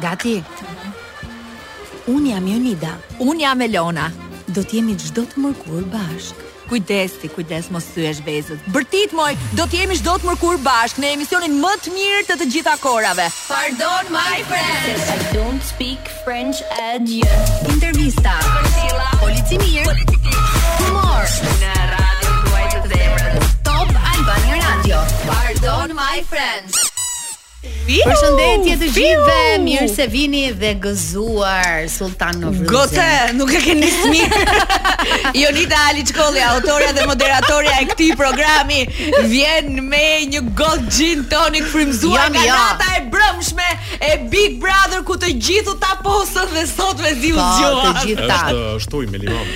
Gati. Unë jam Jonida. Unë jam Elona. Do të jemi çdo të mërkurë bashkë. Kujdes ti, kujdes mos thyesh vezët. Bërtit moj, do të jemi çdo të mërkurë bashkë në emisionin më të mirë të të gjitha kohërave. Pardon my French. I don't speak French at you. Intervista. Priscilla, polici mirë. Humor. Në radion tuaj të zemrës. Top Albania Radio. Pardon my French. Përshëndetje të gjithëve, mirë se vini dhe gëzuar Sultan Nevruzin. Gote, nuk e keni nisë mirë. Jonida Aliçkolli, autorja dhe moderatorja e këtij programi, vjen me një gotë gin tonic frymëzuar nga jo. nata e brëmshme e Big Brother ku të gjithë u taposën dhe sot mezi u zgjuan. Po, të gjithë ta. Është ujë me limon.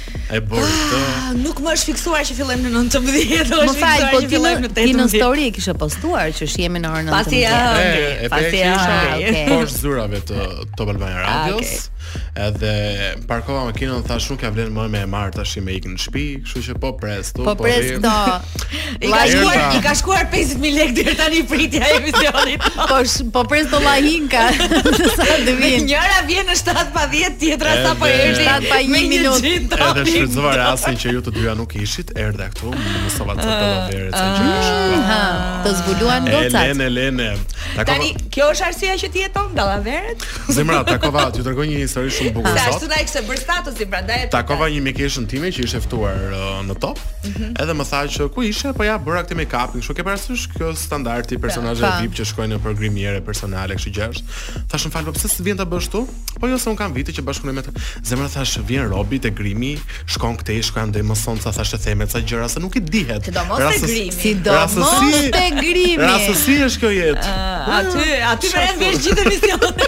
E bëri këtë. Ah, nuk më është fiksuar që fillojmë në 19. Më fal, po ti në ti në story e kishe postuar që shihemi në orën 19. Pasi ja, pasi ja. Okej. Po zyrave të Top Albania ah, Radios. Edhe parkova makinën, thash nuk ja vlen më me e marr tash me ik në shtëpi, kështu që po pres këtu. Po, po pres këto. I ka shkuar, i ka shkuar 5000 lekë deri tani pritja e emisionit. Po po pres të llahinka. Sa të vjen. Njëra vjen në 7 pa 10, tjetra sapo erdhi. 7 pa 1 minutë. Edhe shfrytëzova rastin që ju të dyja nuk ishit, erdha këtu, mësova ca dallavere të gjashtë. Ha, të zbuluan gocat. Elene, Elene. Tani, kjo është arsyeja që ti jeton dallaveret? Zemra, takova, t'ju tregoj një histori shumë bukur sot. Ashtu na ishte bërë statusi, prandaj e Takova një mikeshën time që ishte ftuar uh, në top. Mm -hmm. Edhe më tha që ku ishe, po ja bëra këtë make-up, kështu ke parasysh kjo standardi po, personazhe po. VIP që shkojnë për grimiere personale, kështu gjërash. Thash më fal, po pse s'vjen ta bësh këtu? Po jo se un kam vite që bashkëpunoj me të. Zemra thash, vjen robi te grimi, Shkon këtej, shkon andej, mëson ca thashetheme ca gjëra se nuk i dihet. Sidomos te grimi. Sidomos te grimi. Rastësi është kjo jetë. Ah, aty, aty merren vesh gjithë emisionet.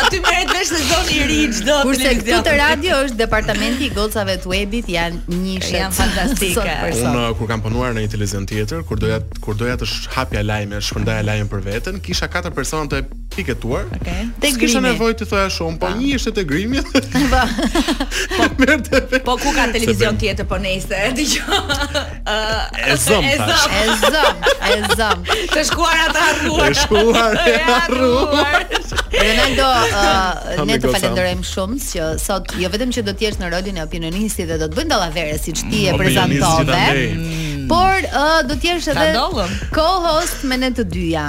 Aty merret vesh sezoni i ri çdo. Kurse këtu te radio është departamenti i gocave të webit janë një shë janë fantastike. Unë kur kam punuar në një televizion tjetër, kur doja kur doja të hapja lajme, shpërndaja lajme për veten, kisha katër persona të piketuar. Okej. Okay. Te grimi. S'kisha nevojë të thoja shumë, po një ishte te grimi. Po. Po merrte. Po ku ka televizion tjetër po nejse, e dëgjoj. E zëm. E zëm. E zëm. E zëm. Të shkuara të harruara. Të shkuara. Të harruara. Ronaldo, uh, ne të falenderojmë shumë që sot jo vetëm që do të jesh në rolin e opinionistit dhe do të bëjmë dallavere siç ti e mm, prezantove, mm. por uh, do të jesh edhe co-host me ne të dyja.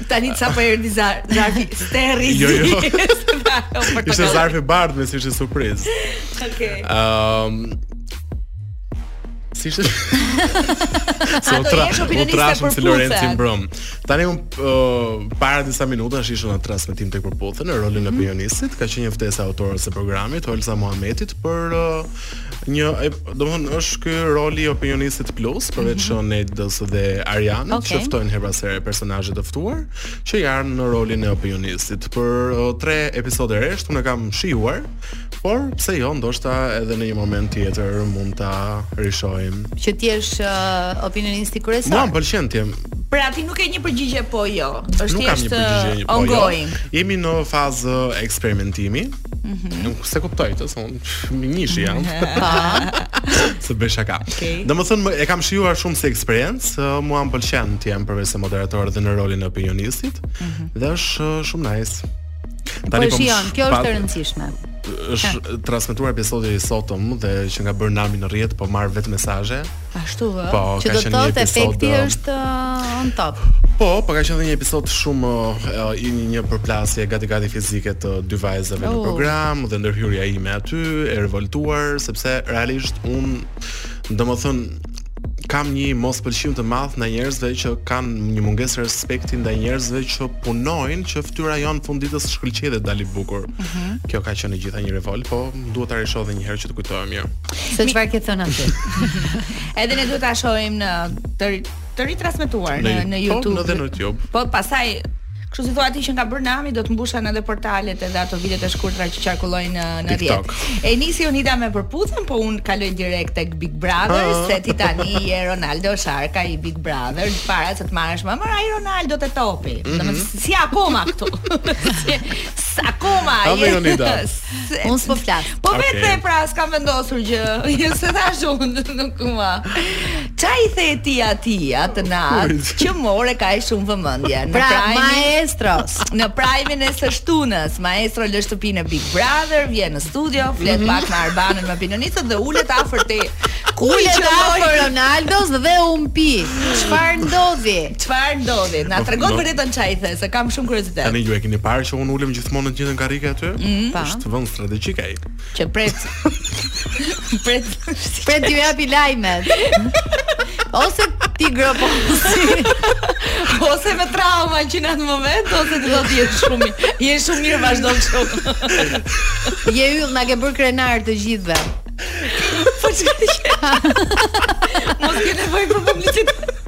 Tani ça po erdhi zar, zarfi sterr. Jo, jo. Ishte zarfi i bardhë, më ishte surprizë. Okej. Ehm Si ishte? Sa u tra, u trashëm si Lorenci mbrëm. Tani un uh, para disa minutash isha në transmetim tek Përputhen në rolin e mhm. opinionistit, ka qenë një ftesë e autores së programit Olsa Muhametit për uh, Një, domthon është ky roli i opinionistit plus, përveç mm -hmm. Nedës dhe Arianës, okay. që ftojnë herë pas here personazhe të ftuar, që janë në rolin e opinionistit. Për uh, tre episode rresht unë kam shijuar, por pse jo, ndoshta edhe në një moment tjetër mund ta rishohim. Që ti je uh, opinionisti kryesor. Nuk pëlqen ty. Pra ti nuk ke një përgjigje po jo. Është nuk kam një përgjigje po jo. Jemi në fazë eksperimentimi. Mhm. Mm nuk, s'e kuptoj të thonë, Me një sy jam. Se bëj shaka. Okay. Domethënë, e kam shijuar shumë si eksperiencë, mua më pëlqen të jam përveç se moderator dhe në rolin e opinionistit, mm -hmm. dhe është shumë nice. Po Tani po shijon, kjo është e rëndësishme. Është transmetuar episodi i sotëm dhe qenka bërë nami në rrjet, po marr vetëm mesazhe. Ashtu ë, po, që do të thotë efekti uh, është uh, on top. Po, po ka qenë një episod shumë uh, i një, një përplasje gati gati fizike të dy vajzave oh. në program dhe ndërhyrja ime aty e revoltuar sepse realisht un domethënë kam një mospëlqim të madh ndaj njerëzve që kanë një mungesë respekti ndaj njerëzve që punojnë që fytyra jonë në fund të ditës të shkëlqejë dhe të dali bukur. Mm -hmm. Kjo ka qenë e gjitha një revoltë, po duhet ta rishoh edhe një herë që të kujtohem mirë. Jo. Se çfarë ke thënë aty? Edhe ne duhet ta shohim në të të ritransmetuar në, në po, YouTube. Po, në YouTube. Po, pastaj Kështu si thua ti qenka bërë nami do të mbushen edhe portalet edhe ato videot e shkurtra që qarkullojnë në në rrjet. E nisi Jonida me Përputhen, po un kaloj direkt tek Big Brother, ah. se ti tani je Ronaldo Sharka i Big Brother, para se të marrësh, ma merr ai Ronaldo te topi. Mm -hmm. Domethënë je akoma këtu. S'je akoma. A me, Jonida. Unë s'po flas. Po vetë okay. pra s'kam vendosur gjë. Jo se thash unë nuk më. Ça i the ti ati atë natë që more kaq shumë vëmendje në pra, prajmin e Maestros. Në prajmin e së shtunës, maestro lë shtëpinë e Big Brother, vjen në studio, flet mm -hmm. pak me Arbanën me opinionistët dhe ulet afër te ulet afër Ronaldos dhe unë pi Çfarë ndodhi? Çfarë ndodhi? Na trego të vërtetën ça i the, se kam shumë kuriozitet Tani ju e keni parë që unë ulem gjithmonë në të njëjtën karrike aty. Mm -hmm. Është vend strategjik ai. Që pret. pret. Pret ju japi lajmet. Ose t'i gropos. ose me trauma që në atë moment ose ti do të jesh shumë. Je shumë mirë vazhdo kështu. Je yll na ke bërë krenarë të gjithëve. Po ça ka, ti je? Mos ke nevojë për publicitet.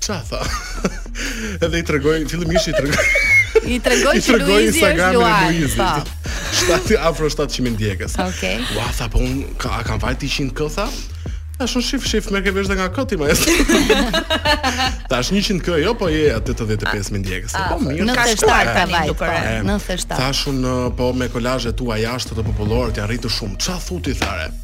Ça tha? Edhe i tregoj, fillimisht i tregoj. I tregoj që Luizi është luaj. Po. Shtatë afro 700 mijë ndjekës. Okej. Okay. Ua, tha po un kam vajt te 100 k tha. Tash un shif shif me ke vesh nga koti më. Tash 100 k jo po je 85 mijë ndjekës. Po mirë. Ka shtuar ka vajt. Po. Në 7. Tash un po me kolazhet tua jashtë të popullorit janë rritur shumë. Ça thu ti fare?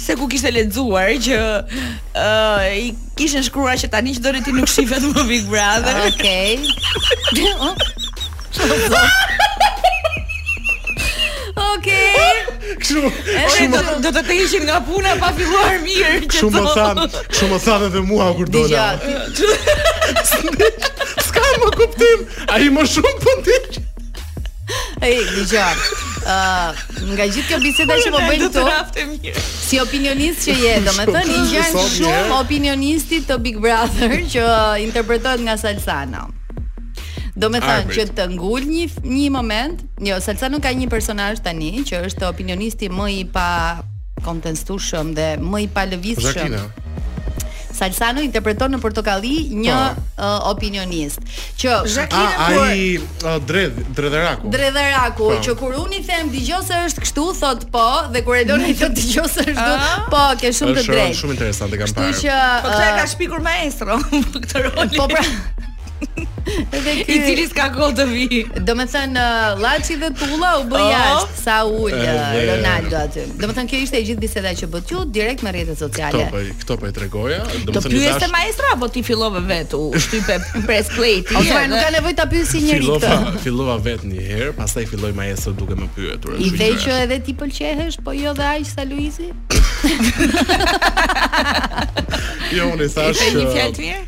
Se ku kishte lexuar që ë uh, i kishin shkruar që tani që dole ti nuk shifet më Big Brother. Okej. Okej. Kështu. Ore do, do të të heqin nga puna pa filluar mirë që Shumë më than, shumë më than edhe mua kur dola. Dija. Ska më kuptim. Ai më shumë po ndiq. Ej, dëgjo. Ë, uh, nga gjithë kjo biseda që po bëjmë këtu. Si opinionist që je, domethënë i ngjan shumë opinionistit të Big Brother që interpretohet nga Salsano. Domethënë që të ngull një, një moment Jo, Salsano ka një personazh tani Që është opinionisti më i pakontestueshëm dhe më i palëvizshëm. Zhaklina. Salsano interpreton në Portokalli një po. uh, opinionist që Zhaklina ah, ai uh, dredh dredheraku. Dredheraku po. që kur unë i them dëgjo se është kështu thot po dhe kur Ledjona thotë dëgjo se është kështu ah. po ke shumë të drejtë. Është shumë interesante e kam parë. Kështu që po këtë e ka uh, shpikur maestro këtë rol. Po pra Edhe ky. I cili s'ka kohë të vi. Domethënë, Llaçi dhe Tulla u bë oh. jashtë, sa u ul eh, Ronaldo aty. Domethënë, kjo ishte e gjithë biseda që bëtë ju, direkt me rrjetet sociale. Këto pa, po këto pa po i tregoja. Të pyeste maestra, apo ti fillove vetë, u shtype press play ti. Ose nuk ka nevojë ta pyesi njeri këtë. Fillova, fillova vetë një herë, pastaj filloi maestra duke më pyetur. I the që edhe ti pëlqehesh, po jo dhe aq sa Luizi? Jo, unë i thashë...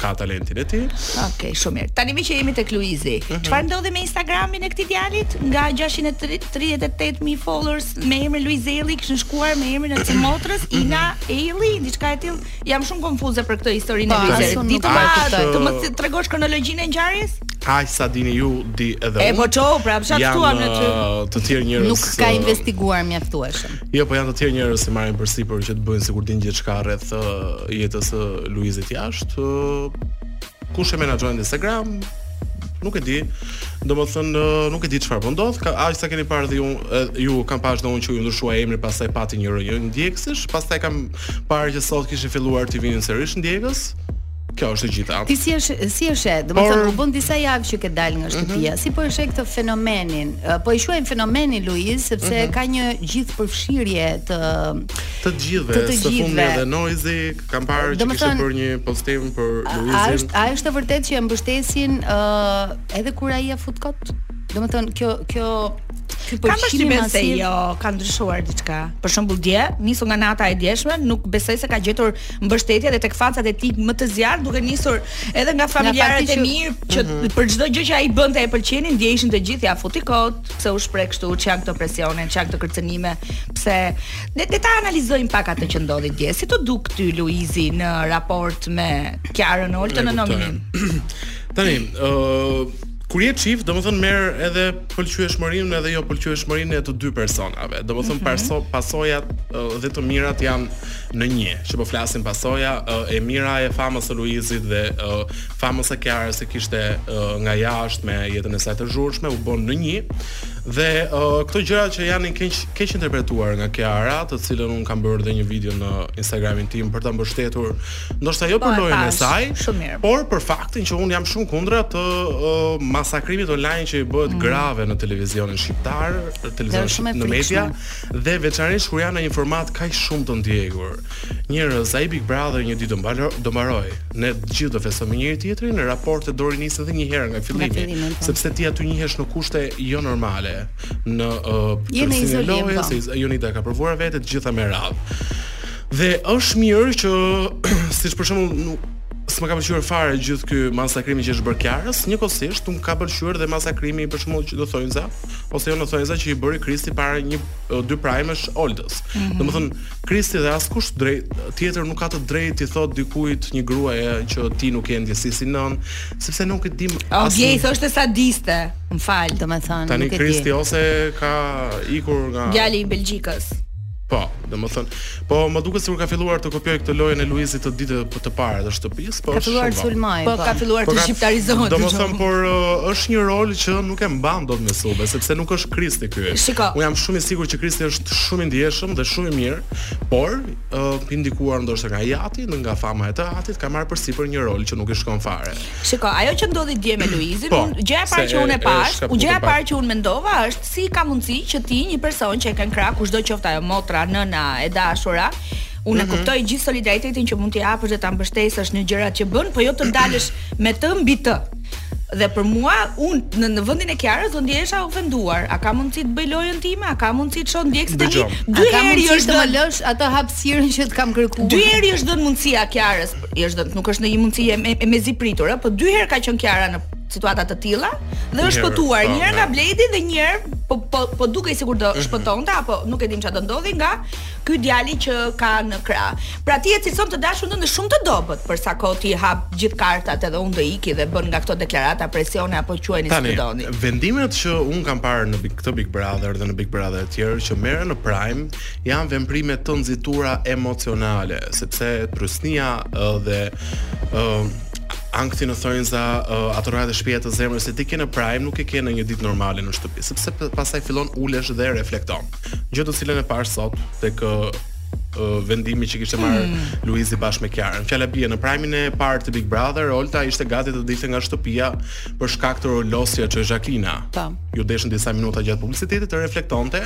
ka talentin e tij. Okej, okay, shumë mirë. Tani meqë jemi tek Luizi, mhm. çfarë mm -hmm. ndodhi me Instagramin e këtij djalit? Nga 638000 followers me emrin Luiz Ejlli kishin shkuar me emrin e së motrës mhm. Ina Ejlli, diçka e tillë. Jam shumë konfuze për këtë historinë e Luiz Ejllit. Di të ma tregosh kronologjinë e ngjarjes? Aq sa dini ju di edhe unë. E po ça, pra pse të ftuam ne ty. Uh, të tjerë njerëz. Nuk ka uh, investiguar mjaftueshëm. Jo, po janë të tjerë njerëz që marrin përsipër që të bëjnë sikur din gjithçka rreth jetës së Luizit jashtë. Kush e menaxhon Instagram? Nuk e di. Domethënë nuk e di çfarë po ndodh. Aq sa keni parë dhe ju kam parë dhe unë që iu ndryshua emri pastaj pati një rënie ndjekësish, pastaj kam parë që sot kishin filluar t'i vinin sërish ndjekës. Kjo është e gjitha. Ti si e si e sheh? Domethënë u bën disa javë që ke dalë nga mhm. shtëpia. Si po e sheh këtë fenomenin? Po e quajmë fenomeni Luiz sepse mhm. ka një gjithë përfshirje të të gjithëve, të të gjithëve edhe Noizi kam parë që kishte bërë një postim për Luizin. A është a është e vërtetë që e mbështesin edhe kur ai ia fut kot? Domethënë kjo kjo Ky po shihni se jo, ka ndryshuar diçka. Për shembull dje, nisur nga nata e djeshme, nuk besoj se ka gjetur mbështetje dhe tek fansat e tij më të zjarrtë, duke nisur edhe nga familjarët e mi që mm -hmm. për çdo gjë që ai bënte e pëlqenin, dje të gjithë ia futi kot, pse u shpreh kështu, ç'janë këto presione, ç'janë këto kërcënime, pse ne le ta analizojmë pak atë që ndodhi dje. Si t'u duk ty Luizi në raport me Kiarën Oltën në nominim? Tani, ë uh, kur je çift, domethënë merr edhe pëlqyeshmërinë edhe jo pëlqyeshmërinë e të dy personave. Domethënë mm -hmm. pasojat uh, dhe të mirat janë në një që po flasim pasoja e mira e famës së Luizit dhe famës së Kiarës që kishte nga jashtë me jetën e saj të zhurmshme u bën në një dhe këto gjëra që janë keq keq interpretuar nga Kiara, të cilën un kam bërë dhe një video në Instagramin tim për ta mbështetur, ndoshta jo po, për lojën e saj, por për faktin që un jam shumë kundra të masakrimit online që i bëhet mm. grave në televizionin shqiptar, në televizionin në media. Dhe veçanërisht kur janë në një format kaq shumë të ndjekur. Njerëz, ai Big Brother një ditë do mbalo, do mbaroj. Ne të gjithë do festojmë me njëri tjetrin, dhe raportet do rinisin edhe një herë nga fillimi, nga fillimi po. sepse ti aty njihesh në kushte jo normale. Në uh, je në izolim, lojë, po. se Jonida i ka provuar vetë të gjitha me radhë. Dhe është mirë që siç për shembull nuk më ka pëlqyer fare gjithë ky masakrimi që i është bërë Kiarës, njëkohësisht s'më ka pëlqyer dhe masakrimi për shembull në thonjëza. ose jo në thonjëza që i bëri Kristi para një dy prajmesh Oltës. Mm -hmm. Domethënë Kristi dhe askush drejt tjetër nuk ka të drejtë t'i thotë dikujt një gruaje që ti nuk ke ndjesi si nënë, sepse nuk e di asnje. Okej, okay, thoshte sadiste. M'fal, domethënë. Tani Kristi ose ka ikur nga Djali i Belgjikës. Po, domethënë, po më duket sikur ka filluar të kopjojë këtë lojën e Luizit të ditëve të para të shtëpisë, po ka filluar të sulmojë, po. po ka filluar po të shqiptarizohet. Domethënë, por uh, është një rol që nuk e mban dot mbi supe, sepse nuk është Kristi ky. Unë jam shumë i sigurt që Kristi është shumë i ndjeshëm dhe shumë i mirë, por uh, i ndikuar ndoshta nga i ati, nga fama e të atit, ka marrë përsipër një rol që nuk i shkon fare. Shiko, ajo që ndodhi dje me Luizin, po, gjëja e parë që unë e pashë, gjëja e parë që unë mendova është Si ka mundësi që ti një person që e ke në krah kushdo qoftë ajo motra, nëna, e dashura, unë mm -hmm. kuptoj gjithë solidaritetin që mund t'i japësh dhe ta mbështesësh në gjërat që bën, po jo të dalësh ti mbi të. Dhe për mua, unë në, në vendin e Kiarës do ndihesha ofenduar. A ka mundësi të bëj lojën time? A ka mundësi të shoh ndjekësit e mi? Dy herë a do të lësh atë hapësirën që të kam kërkuar. Dy herë i është dhënë mundësia Kiarës. I është dhënë, nuk është ndonjë mundësi e, e, e mezi pritur, apo dy herë ka qenë Kiara në situata të tilla dhe është shpëtuar një herë nga Bledi dhe një herë po po po dukej sikur do mhm. shpëtonte apo nuk e dimë çfarë do ndodhi nga ky djali që ka në krah. Pra ti e cilëson të dashurën shumë të dobët për sa kohë ti hap gjithë kartat edhe unë do iki dhe bën nga këto deklarata presione apo quajeni si doni. Tani vendimet që unë kam parë në Big, këtë Big Brother dhe në Big Brother të tjerë që merren në Prime janë veprime të nxitura emocionale sepse trysnia dhe Ankthi në thonjza, uh, ato rrahje të shpejta të zemrës që ti ke në prime nuk e ke në një ditë normale në shtëpi, sepse pastaj fillon ulesh dhe reflekton. Gjë të cilën e pamë sot tek uh, vendimi që kishte marrë hmm. Luizi bashkë me Kiarën. Fjala bie në prime-in e parë të Big Brother, Olta ishte gati të dilte nga shtëpia për shkak të losja që Jacqueline. Po. Iu deshën disa minuta gjatë publicitetit të reflektonte,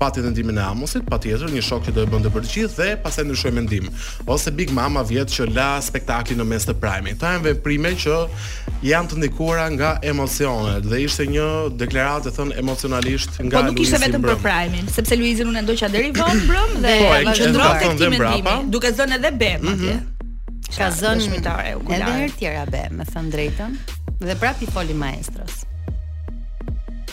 pati tendimin e Amosit, patjetër një shok që do e bënte për të gjithë dhe pastaj ndryshoi mendim. ose Big Mama vjet që la spektaklin në mes të prajmit. Këto janë veprime që janë të ndikuara nga emocionet dhe ishte një deklaratë e thënë emocionalisht nga Po nuk ishte vetëm për prajmin, sepse Luizin unë ndoqa deri vonë mbrëm dhe po, ka qëndruar tek tim mbrapa, duke zënë edhe be mhm. atje. Ka zënë shmitare u Edhe herë tjera be, me thënë drejtën, dhe prapë i foli maestros.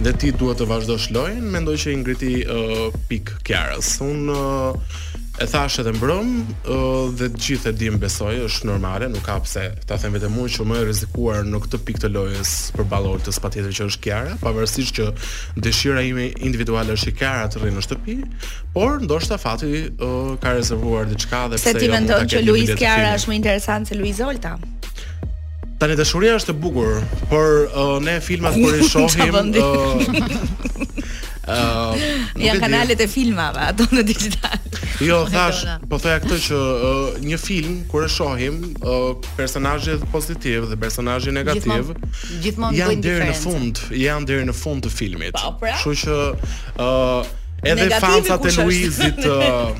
Dhe ti duhet të vazhdosh lojën, mendoj që i ngriti uh, pikë Kiarës. Unë uh, e thashë edhe mbrëm uh, dhe të gjithë e dimë besoj, është normale, nuk ka pse ta them vetëm unë që më e rrezikuar në këtë pikë të lojës për ballotazh patjetër që është Kiara, pavarësisht që dëshira ime individuale është që Kiara të rrijë në shtëpi, por ndoshta fati uh, ka rezervuar diçka dhe pse, pse ti jo mendon që Luiz Kiara është më interesante se Luiz Olta? Tani dashuria është e bukur, por uh, ne filmat kur i shohim ë uh, janë kanalet e filmave ato në Digitalb. Jo, thashë, po thoja këtë që uh, një film kur e shohim, uh, personazhi pozitiv dhe personazhi negativ gjithmonë janë deri në fund, janë deri në fund të filmit. Po, pra? Kështu që ë uh, edhe fansat e Luizit uh,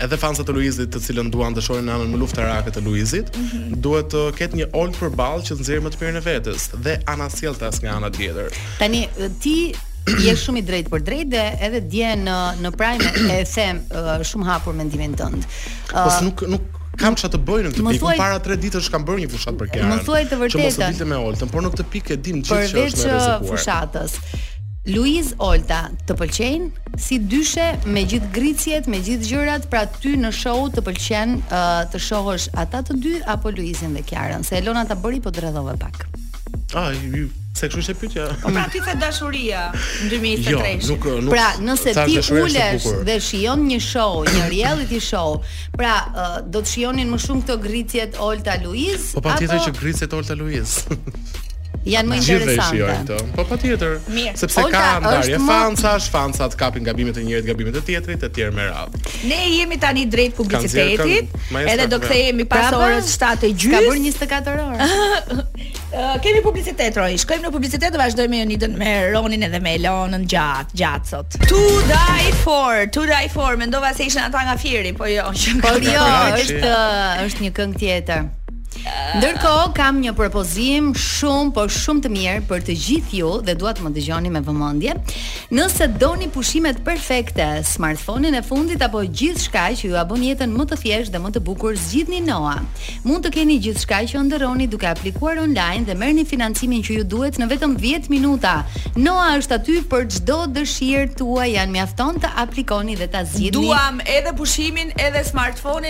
edhe fansat e Luizit të cilët duan të shohin anën më luftarake të Luizit, mm -hmm. duhet të ketë një Oltë përballë që të nxjerrë më të mirën e vetes dhe anasjelltas nga ana tjetër. Tani ti je shumë i drejtpërdrejtë dhe edhe dje në në prime e them uh, shumë hapur mendimin tënd. Uh, po nuk nuk kam çfarë të bëj në këtë pikë. Para 3 ditësh kam bërë një fushatë për Kiarën. Më thuaj të vërtetën. Që mos e dilte me Oltën, por në këtë pikë e dimë gjithë që është rrezikuar. Përveç fushatës. Luiz Olta të pëlqejnë si dyshe me gjithë gricjet, me gjithë gjërat, pra ty në show të pëlqen uh, të shohësh ata të dy apo Luizin dhe Kiarën, se Elona ta bëri po dredhove pak. Ah, ju se kështu ishte pyetja. Po pra ti the dashuria në 2023. Jo, nuk nuk. Pra, nëse ti ulesh dhe shijon një show, një reality show, pra uh, do të shijonin më shumë këto gricjet Olta Luiz, po patjetër që gricjet Olta Luiz. Janë më interesante. Gjithë shijojnë të. Po patjetër, sepse Olta, ka ndarje më... fansash, fansat kapin gabime të njërit, gabime të tjetrit etj me radhë. Ne jemi tani drejt publicitetit, edhe do kthehemi pas pra, orës 7 e gjys. Ka bërë 24 orë. uh, kemi publicitet Roy. Shkojmë në publicitet dhe vazhdojmë me Jonidën me Ronin edhe me Elonën gjatë, gjatë sot. To die for, to die for. Mendova se ishin ata nga Fieri, po jo. Po jo, është është një këngë tjetër. Ndërkohë kam një propozim shumë po shumë të mirë për të gjithë ju dhe dua të më dëgjoni me vëmendje. Nëse doni pushimet perfekte, smartphone-in e fundit apo gjithçka që jua bën jetën më të thjeshtë dhe më të bukur, zgjidhni Noa. Mund të keni gjithçka që ëndrroni duke aplikuar online dhe merrni financimin që ju duhet në vetëm 10 minuta. Noa është aty për çdo dëshirë tuajën, mjafton të aplikoni dhe ta zgjidhni. Duam edhe pushimin, edhe smartphone-in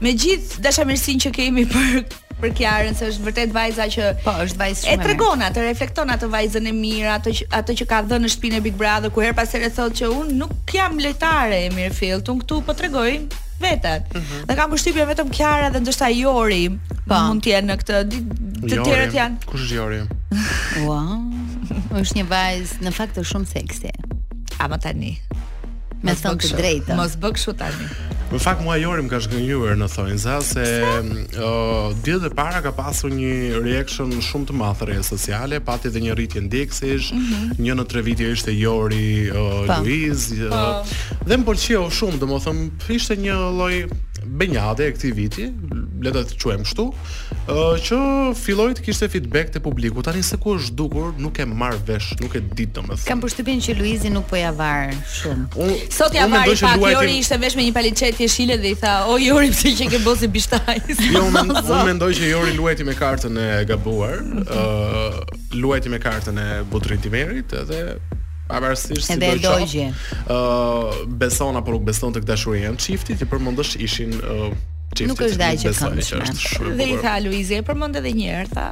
Me gjithë dashamirësinë që kemi për për Kiarën se është vërtet vajza që po është vajzë shumë e tregon atë reflekton atë vajzën e mirë atë që atë që ka dhënë në shtëpinë e Big Brother ku herë pas here thotë që unë nuk jam lojtare e mirëfilltë unë këtu po tregoj veten mm -hmm. dhe kam përshtypjen vetëm Kiara dhe ndoshta Jori po mund të jenë në këtë të tjerët janë kush është Jori wow është një vajzë në fakt është shumë seksi ama tani Me të thënë të drejtën. Mos bë kështu tani. Në fakt mua Jori më ka zhgënjyer në thonjëza se ë ditët e para ka pasur një reaction shumë të madh rrjete sociale, pati edhe një rritje ndjekësish, mm -hmm. një në tre video ishte Jori uh, Luiz uh, dhe më pëlqeu shumë, domethënë ishte një lloj benjade e këtij viti, le ta quajmë kështu. Uh, që filloi të kishte feedback te publiku. Tani se ku është zhdukur, nuk e marr vesh, nuk e di domethënë. Kam përshtypjen që Luizi nuk po ia var shumë. Unë sot ia vari pak luajtim... Jori ishte vesh me një peliçe jeshile dhe i tha, "O Jori, pse je bo si bishtajë?" jo, unë mendoj, mendoj që Jori luajti me kartën e gabuar, ë uh, luajti me kartën e Butrint Imerit dhe pavarësisht si do të thotë. Ë uh, beson apo nuk beson tek dashuria e çiftit, i përmendësh ishin uh, Nuk është dhe aq e këndshme. Dhe i tha Luizi, e përmend edhe një herë, tha.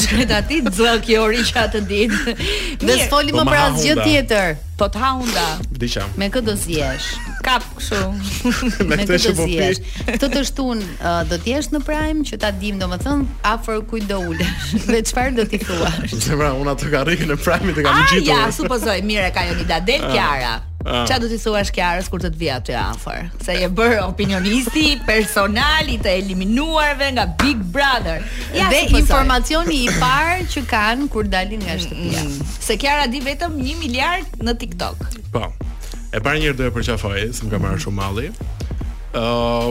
Shkruajt aty zok i ori që atë ditë. Dhe s'foli po më për asgjë tjetër. Po të ha unda. Diqa. Me kë do zihesh? Kap kështu. Me kë do po zihesh? Këtë të shtunë do të jesh në prime që ta dim domethën afër kujt do ulesh dhe çfarë do t'i thuash. Zemra, unë atë ka rikë në prime të kam gjetur. Ah, ja, supozoj, mirë ka nëse del ah. Kiara. Ah. Ça do t'i thuash Kiarës kur të të vijë aty afër? Se je bërë opinionisti personal i të eliminuarve nga Big Brother. Ja dhe informacioni i parë që kanë kur dalin nga shtëpia. Mm, mm. Se Kiara di vetëm 1 miliard në TikTok. Po. E para njëherë do e përqafoj, se më ka marrë shumë malli. Uh,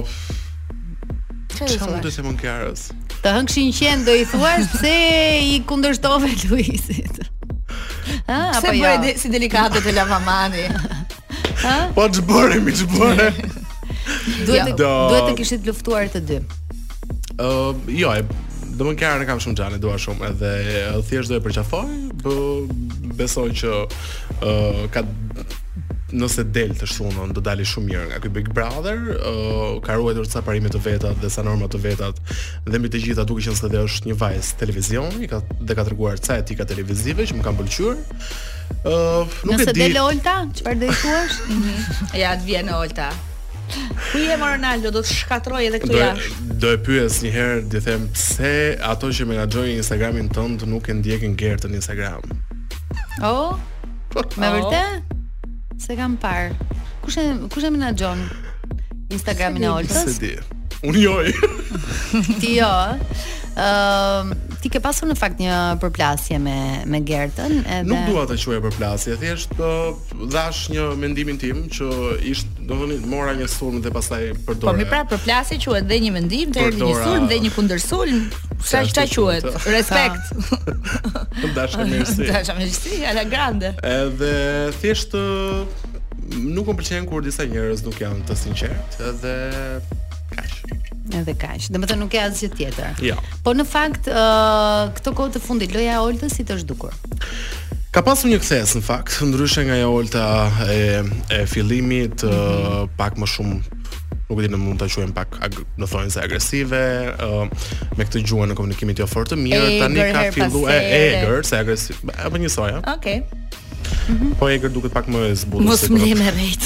Çfarë do t'i them Kiarës? Të hëngshin qentë do i thuash pse i kundërshtove Luizit. Ha, apo jo? Pse bëre si delikate te lavamani? Ha? Po që bëre, mirë që bëre. Duhet të duhet të kishit luftuar të dy. Ë, uh, jo, e dua Kiarën e kam shumë xhan, e dua shumë, edhe thjesht do e përqafoj, bë, besoj që uh, ka nëse del të shtunën do dali shumë mirë nga ky Big Brother, uh, ka ruajtur ca parime të veta dhe ca norma të veta dhe mbi të gjitha duke qenë se dhe është një vajzë televizioni, ka dhe ka treguar ca etika televizive që më kanë pëlqyer. Ë, uh, nuk nëse e di. Nëse del Olta, çfarë do i thuash? Mhm. ja, të vjen Olta. Ku je mo Ronaldo, do të shkatërroj edhe këtu jashtë. Do e pyes një herë, do i them pse ato që menaxhojnë Instagramin tënd nuk e ndjekin Gertën në Instagram. Oh, Me vërtetë? S'e kam parë. Kush e kush e menaxhon Instagramin e Oltës? S'e di. Unë jo. ti jo. Ëm, uh, ti ke pasur në fakt një përplasje me me Gertën, edhe Nuk dua ta quaj përplasje, thjesht uh, dhashë një mendimin tim që ishte, domethënë, mora një sulm dhe pastaj përdora. Po mirë pra përplasje quhet dhe një mendim, dhe një sulm dhe një kundërsulm. Se ça të quhet? Respekt. Dashamirësi. Dashamirësi, alla grande. Edhe thjesht nuk më pëlqen kur disa njerëz nuk janë të sinqertë, edhe kaq. Edhe kaq. Domethënë nuk ka asgjë tjetër. Jo. Po në fakt, ë uh, këto kohët e fundit loja e Oltës si të është dukur. Ka pasur një kthesë në fakt, ndryshe nga ajo Olta e e fillimit, mm -hmm. uh, pak më shumë nuk e di në mund ta quajmë pak në thonjëza agresive uh, me këtë gjuhën e komunikimit jo fort të mirë e, tani ka filluar e egër se agresiv apo njësoj a okay Mm -hmm. Po egër duket pak më e zbutur. Mos më jem e rrejt.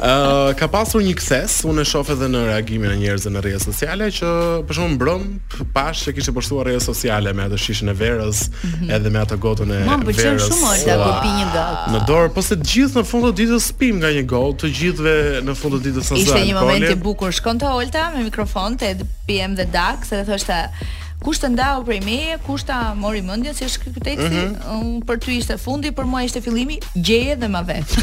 Ëh, ka pasur një kthesë, unë e shoh edhe në reagimin e njerëzve në rrjete sociale që për shembull mbrëmë Pashë që kishte postuar në rrjete sociale me atë shishen e verës, mm -hmm. edhe me atë gotën e verës. Më pëlqen shumë Olta kur pi një gotë. Në dorë, po se të gjithë në fund të ditës pim nga një gotë, të gjithëve në fund të ditës na zë. Ishte një moment i bukur. Shkonte Olta me mikrofon te PM dhe Dax dhe thoshte Kush të ndau prej meje, kush ta mori mendjen se është ky teksti, mm -hmm. um, për ty ishte fundi, për mua ishte fillimi, gjeje dhe ma vet.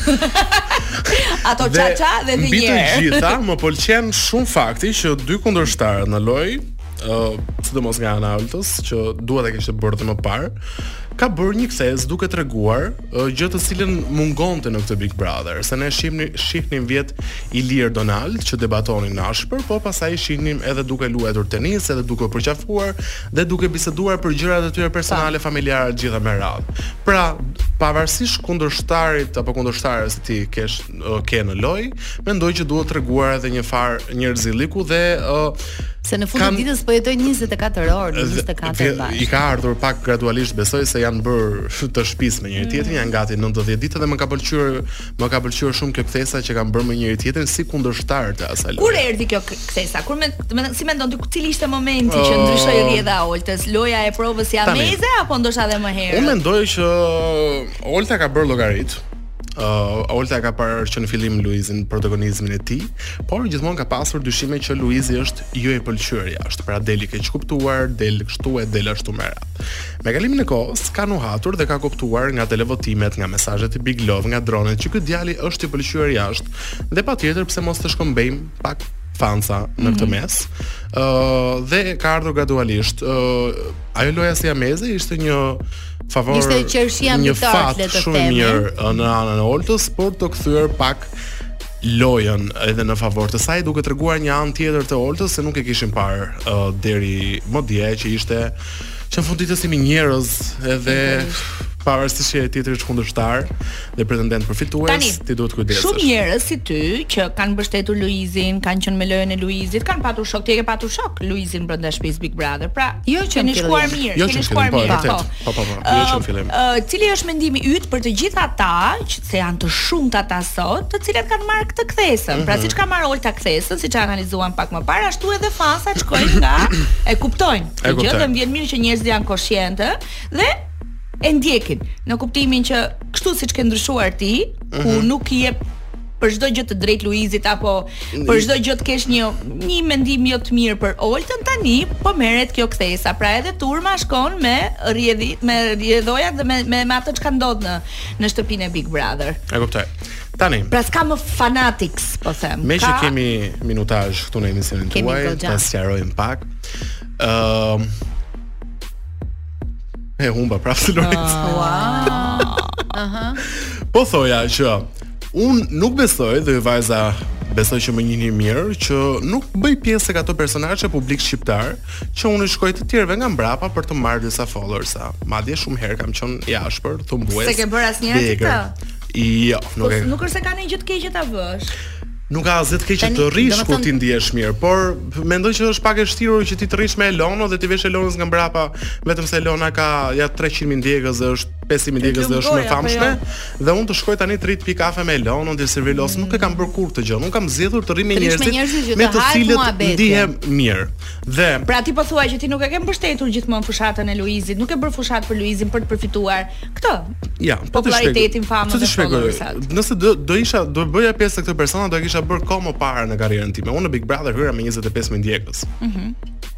Ato ça ça dhe një. Mbi të gjitha më pëlqen shumë fakti që dy kundërshtarët në lojë Uh, sidomos nga ana Oltës që duhet ta kishte bërë edhe më parë ka bërë një kthesë duke treguar uh, gjë e cila mungonte në këtë Big Brother, se ne shihnim shihnim vjet Ilir Donald që debatonin ashpër, po pastaj shihnim edhe duke luajtur tenis, edhe duke u përqafuar, dhe duke biseduar për gjërat e tyre personale, familjare të gjitha me radhë. Pra, pavarësisht kundërshtarit apo kundërshtares ti ke uh, ke në lojë, mendoj që duhet treguar edhe një farë njerëzilliku dhe uh, se në fund të ditës po jetojnë 24 orë, 24 bashkë. I ka ardhur pak gradualisht, besoj se janë bërë të shtëpisë me njëri tjetrin, janë gati 90 ditë dhe më ka pëlqyer Më ka pëlqyer shumë kjo kthesa që kanë bërë me njëri tjetrin si kundërshtarë të asaj loje. Kur erdhi kjo kthesa? Kur me, me si mendon ti cili ishte momenti që oh. ndryshoi rrjedha e Oltës? Loja e provës siameze apo ndoshta edhe më herët? Unë mendoj që uh, Olta ka bërë llogaritë. Uh, Olta ka parë që në fillim Luizin protagonizmin e tij, por gjithmonë ka pasur dyshime që Luizi është jo i pëlqyer jashtë. Pra del i keqkuptuar, del kështu e del ashtu më Me kalimin e kohës, ka nuhatur dhe ka kuptuar nga televotimet, nga mesazhet e Big Love, nga dronet që ky djali është i pëlqyer jashtë dhe patjetër pse mos të shkëmbejmë pak fansa në mm -hmm. këtë mhm. mes. Ë uh, dhe ka ardhur gradualisht. Ë uh, ajo loja siameze ishte një favor ishte qershia mbi tortë le të themi. Shumë mirë në anën e Oltës, për të kthyer pak lojën edhe në favor të saj duke treguar një anë tjetër të Oltës se nuk e kishim parë uh, deri më dje që ishte që në fund të ditës jemi njerëz edhe pavarësisht që tjetri është kundërshtar dhe pretendent për fitues, ti duhet të kujdesesh. Shumë njerëz si ty që kanë mbështetur Luizin, kanë qenë me lojën e Luizit, kanë patur shok, ti e ke patur shok Luizin brenda shtëpisë Big Brother. Pra, jo që keni shkuar mirë, jo keni shkuar po, mirë. Po, Po po po, jo që në fillim. Ë, cili është mendimi yt për të gjithë ata që se janë të shumtë ata sot, të cilët kanë marrë këtë kthesën. Mm -hmm. Pra mhm. siç ka marrë Olta kthesën, siç e analizuam pak më parë, ashtu edhe fansat shkojnë nga e kuptojnë. E kuptojnë. Gjë dhe më vjen mirë që njerëzit janë koshientë dhe e ndjekin në kuptimin që kështu siç ke ndryshuar ti, mm -hmm. ku mhm. nuk i jep për çdo gjë të drejtë Luizit apo për çdo gjë të kesh një një mendim jo të mirë për Oltën tani po merret kjo kthesa. Pra edhe turma shkon me rrjedhi me rrjedhojat dhe me me, me ato çka ndodh në në shtëpinë e Big Brother. E kuptoj. Tani. Pra s'ka më fanatics, po them. Me që kemi minutazh këtu në emisionin tuaj, ta sqarojmë pak. Ëm uh, E humba prapë Lorenzo. Ah. Aha. Po thoja që Unë nuk besoj dhe vajza, besoj që më njihni mirë që nuk bëj pjesë te ato personazhe publik shqiptar që unë i shkoj të tjerëve nga mbrapa për të marrë disa followers. Madje shumë herë kam qenë i ashpër, thumbues. Se ke bërë asnjëherë ti këtë? Jo, nuk po, e. Nuk është se ka një gjë të keqe ta bësh. Nuk ka asgjë të keqe të rrish kur ti ndihesh mirë, por mendoj që është pak e vështirë që ti të rrish me Elonën dhe t'i vesh Elonës nga mbrapa, vetëm se Elona ka ja 300 mijë ndjekës dhe është Pesë mijë ndjekës dhe është më e famshme jo? dhe unë të shkoj tani të rri të pi kafe me Elonën ose t'i servilosem, mm. nuk e kam bërë kurrë këtë gjë. Unë kam zgjedhur të rri me njerëzit me të cilët ndihem mirë. Dhe Pra ti po thua që ti nuk e ke mbështetur gjithmonë fushatën e Luizit, nuk ke bërë fushatë për Luizin për të përfituar këtë. Ja, po popularitetin, famën dhe followers. Nëse do do isha do bëja pjesë te këta persona, do e kisha bërë kohë më parë në karrierën time. Unë në Big Brother hyra me 25 mijë ndjekës. Mhm. Mm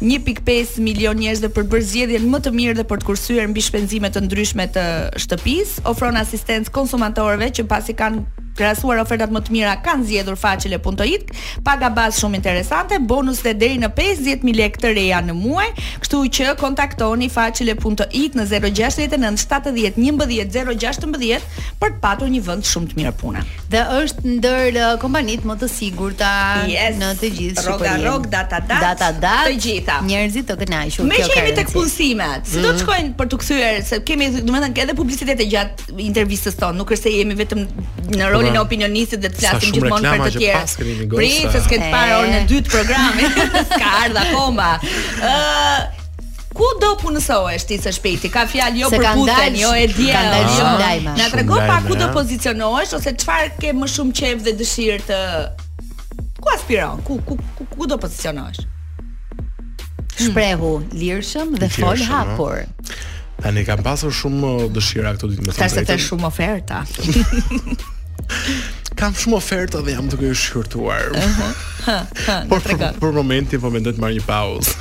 Një pikë pesë milionë njerëzve për të bërë zgjedhjen më të mirë dhe për të kursyer mbi shpenzime të ndryshme të shtëpisë, ofron asistencë konsumatorëve që pasi kanë krahasuar ofertat më të mira kanë zgjedhur facile.it, paga bazë shumë interesante, bonuse deri në 50000 lekë të reja në muaj, kështu që kontaktoni facile.it në 069 70 11 016 për të patur një vend shumë të mirë pune. Dhe është ndër uh, kompanitë më të sigurta yes. në të gjithë Shqipërinë. Rroga, rroga data datës. Data datës. Të gjitha. Njerëzit të kënaqur. Me që jemi tek punësimet, si do të mhm. shkojnë për t'u kthyer se kemi, domethënë, edhe publicitete gjatë intervistës tonë, nuk është se jemi vetëm në rolin e po, opinionistit dhe të flasim gjithmonë për të tjerë. Prit, se s'e ke parë orën e dytë të programit, s'ka ardhur akoma. Ëh, Ku do punësohesh ti së shpejti? Ka fjalë jo Përputhen, jo e diell. Ka dalë shumë jo. lajme. Na trego pak ku do pozicionohesh ose çfarë ke më shumë qejf dhe dëshirë ti, ku aspiron? Ku ku ku, ku do pozicionohesh? Shprehu lirshëm dhe fol hapur. Tani kam pasur shumë uh, dëshira këto ditë me thënë të drejtën. Ka shumë oferta. kam shumë oferta dhe jam duke i shqyrtuar. Por për momentin po mendoj të marr një pauzë.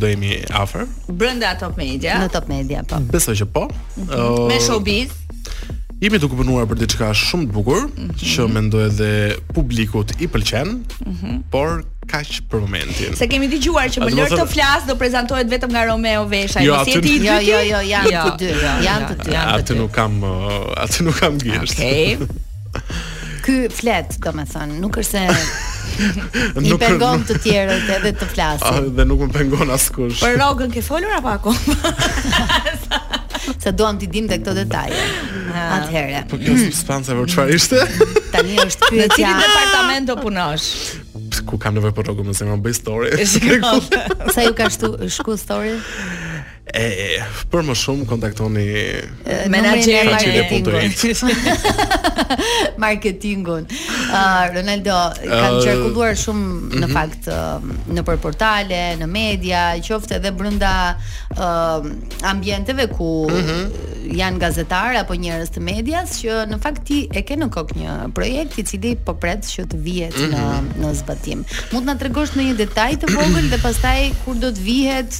do jemi afër. Brenda Top Media. Në Top Media, po. Besoj që po. Mm -hmm. Me showbiz. Jemi duke punuar për diçka shumë të bukur, mm -hmm. që mendoj edhe publikut i pëlqen, mm -hmm. por kaq për momentin. Se kemi dëgjuar që Më lër të flas do prezantohet vetëm nga Romeo Veshaj, mos je ti i dyti. Jo, jo, jo, janë jo. të dy, jo. janë të dy, janë të dy. Atë nuk kam, atë nuk kam gjë. Okej. Ky flet, domethënë, nuk është se i Nuk- pengon të tjerët edhe të flasin. Ah, Dhe nuk më pengon askush. Për rrogën ke folur apo akoma? Se duam t'i dimë dhe këto detaje. Atëherë, Po kjo substancë për çfarë ishte? tani është pyetja. Në cilin departament do punosh? Ku kam nevojë për rrogën më zemra bëj story. Shiko. Sa ju ka shtu, shku story? E, për më shumë kontaktoni menaxherin e marketingut. marketingun. Uh, Ronaldo uh, kanë qarkulluar shumë uh -huh. në mhm. fakt uh, nëpër portale, në media, qoftë edhe brenda uh, ambienteve ku uh mhm. -huh. janë gazetarë apo njerëz të medias që në fakt ti e ke në kokë një projekt i cili po pret që të vihet uh mhm. -huh. në në zbatim. Mund të na tregosh ndonjë detaj të vogël dhe pastaj kur do të vihet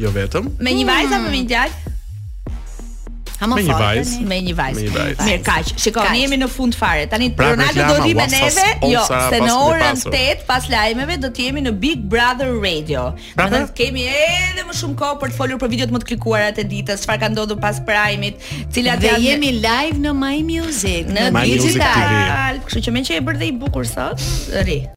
Jo vetëm. Me një vajzë apo me një djalë? Ha, me një vajzë. Me një vajzë. Me një vajzë. Mirë, kaq. Shiko, ne jemi në fund fare. Tani pra, Ronaldo do rri me neve. Jo, se në orën 8 pas lajmeve do të jemi në Big Brother Radio. Pra, do të kemi edhe më shumë kohë për të folur për videot më të klikuara të ditës, çfarë ka ndodhur pas Prime-it, cilat janë. Ne jemi live në My Music, në digital. Kështu që meqë je bërë dhe i bukur sot, rri.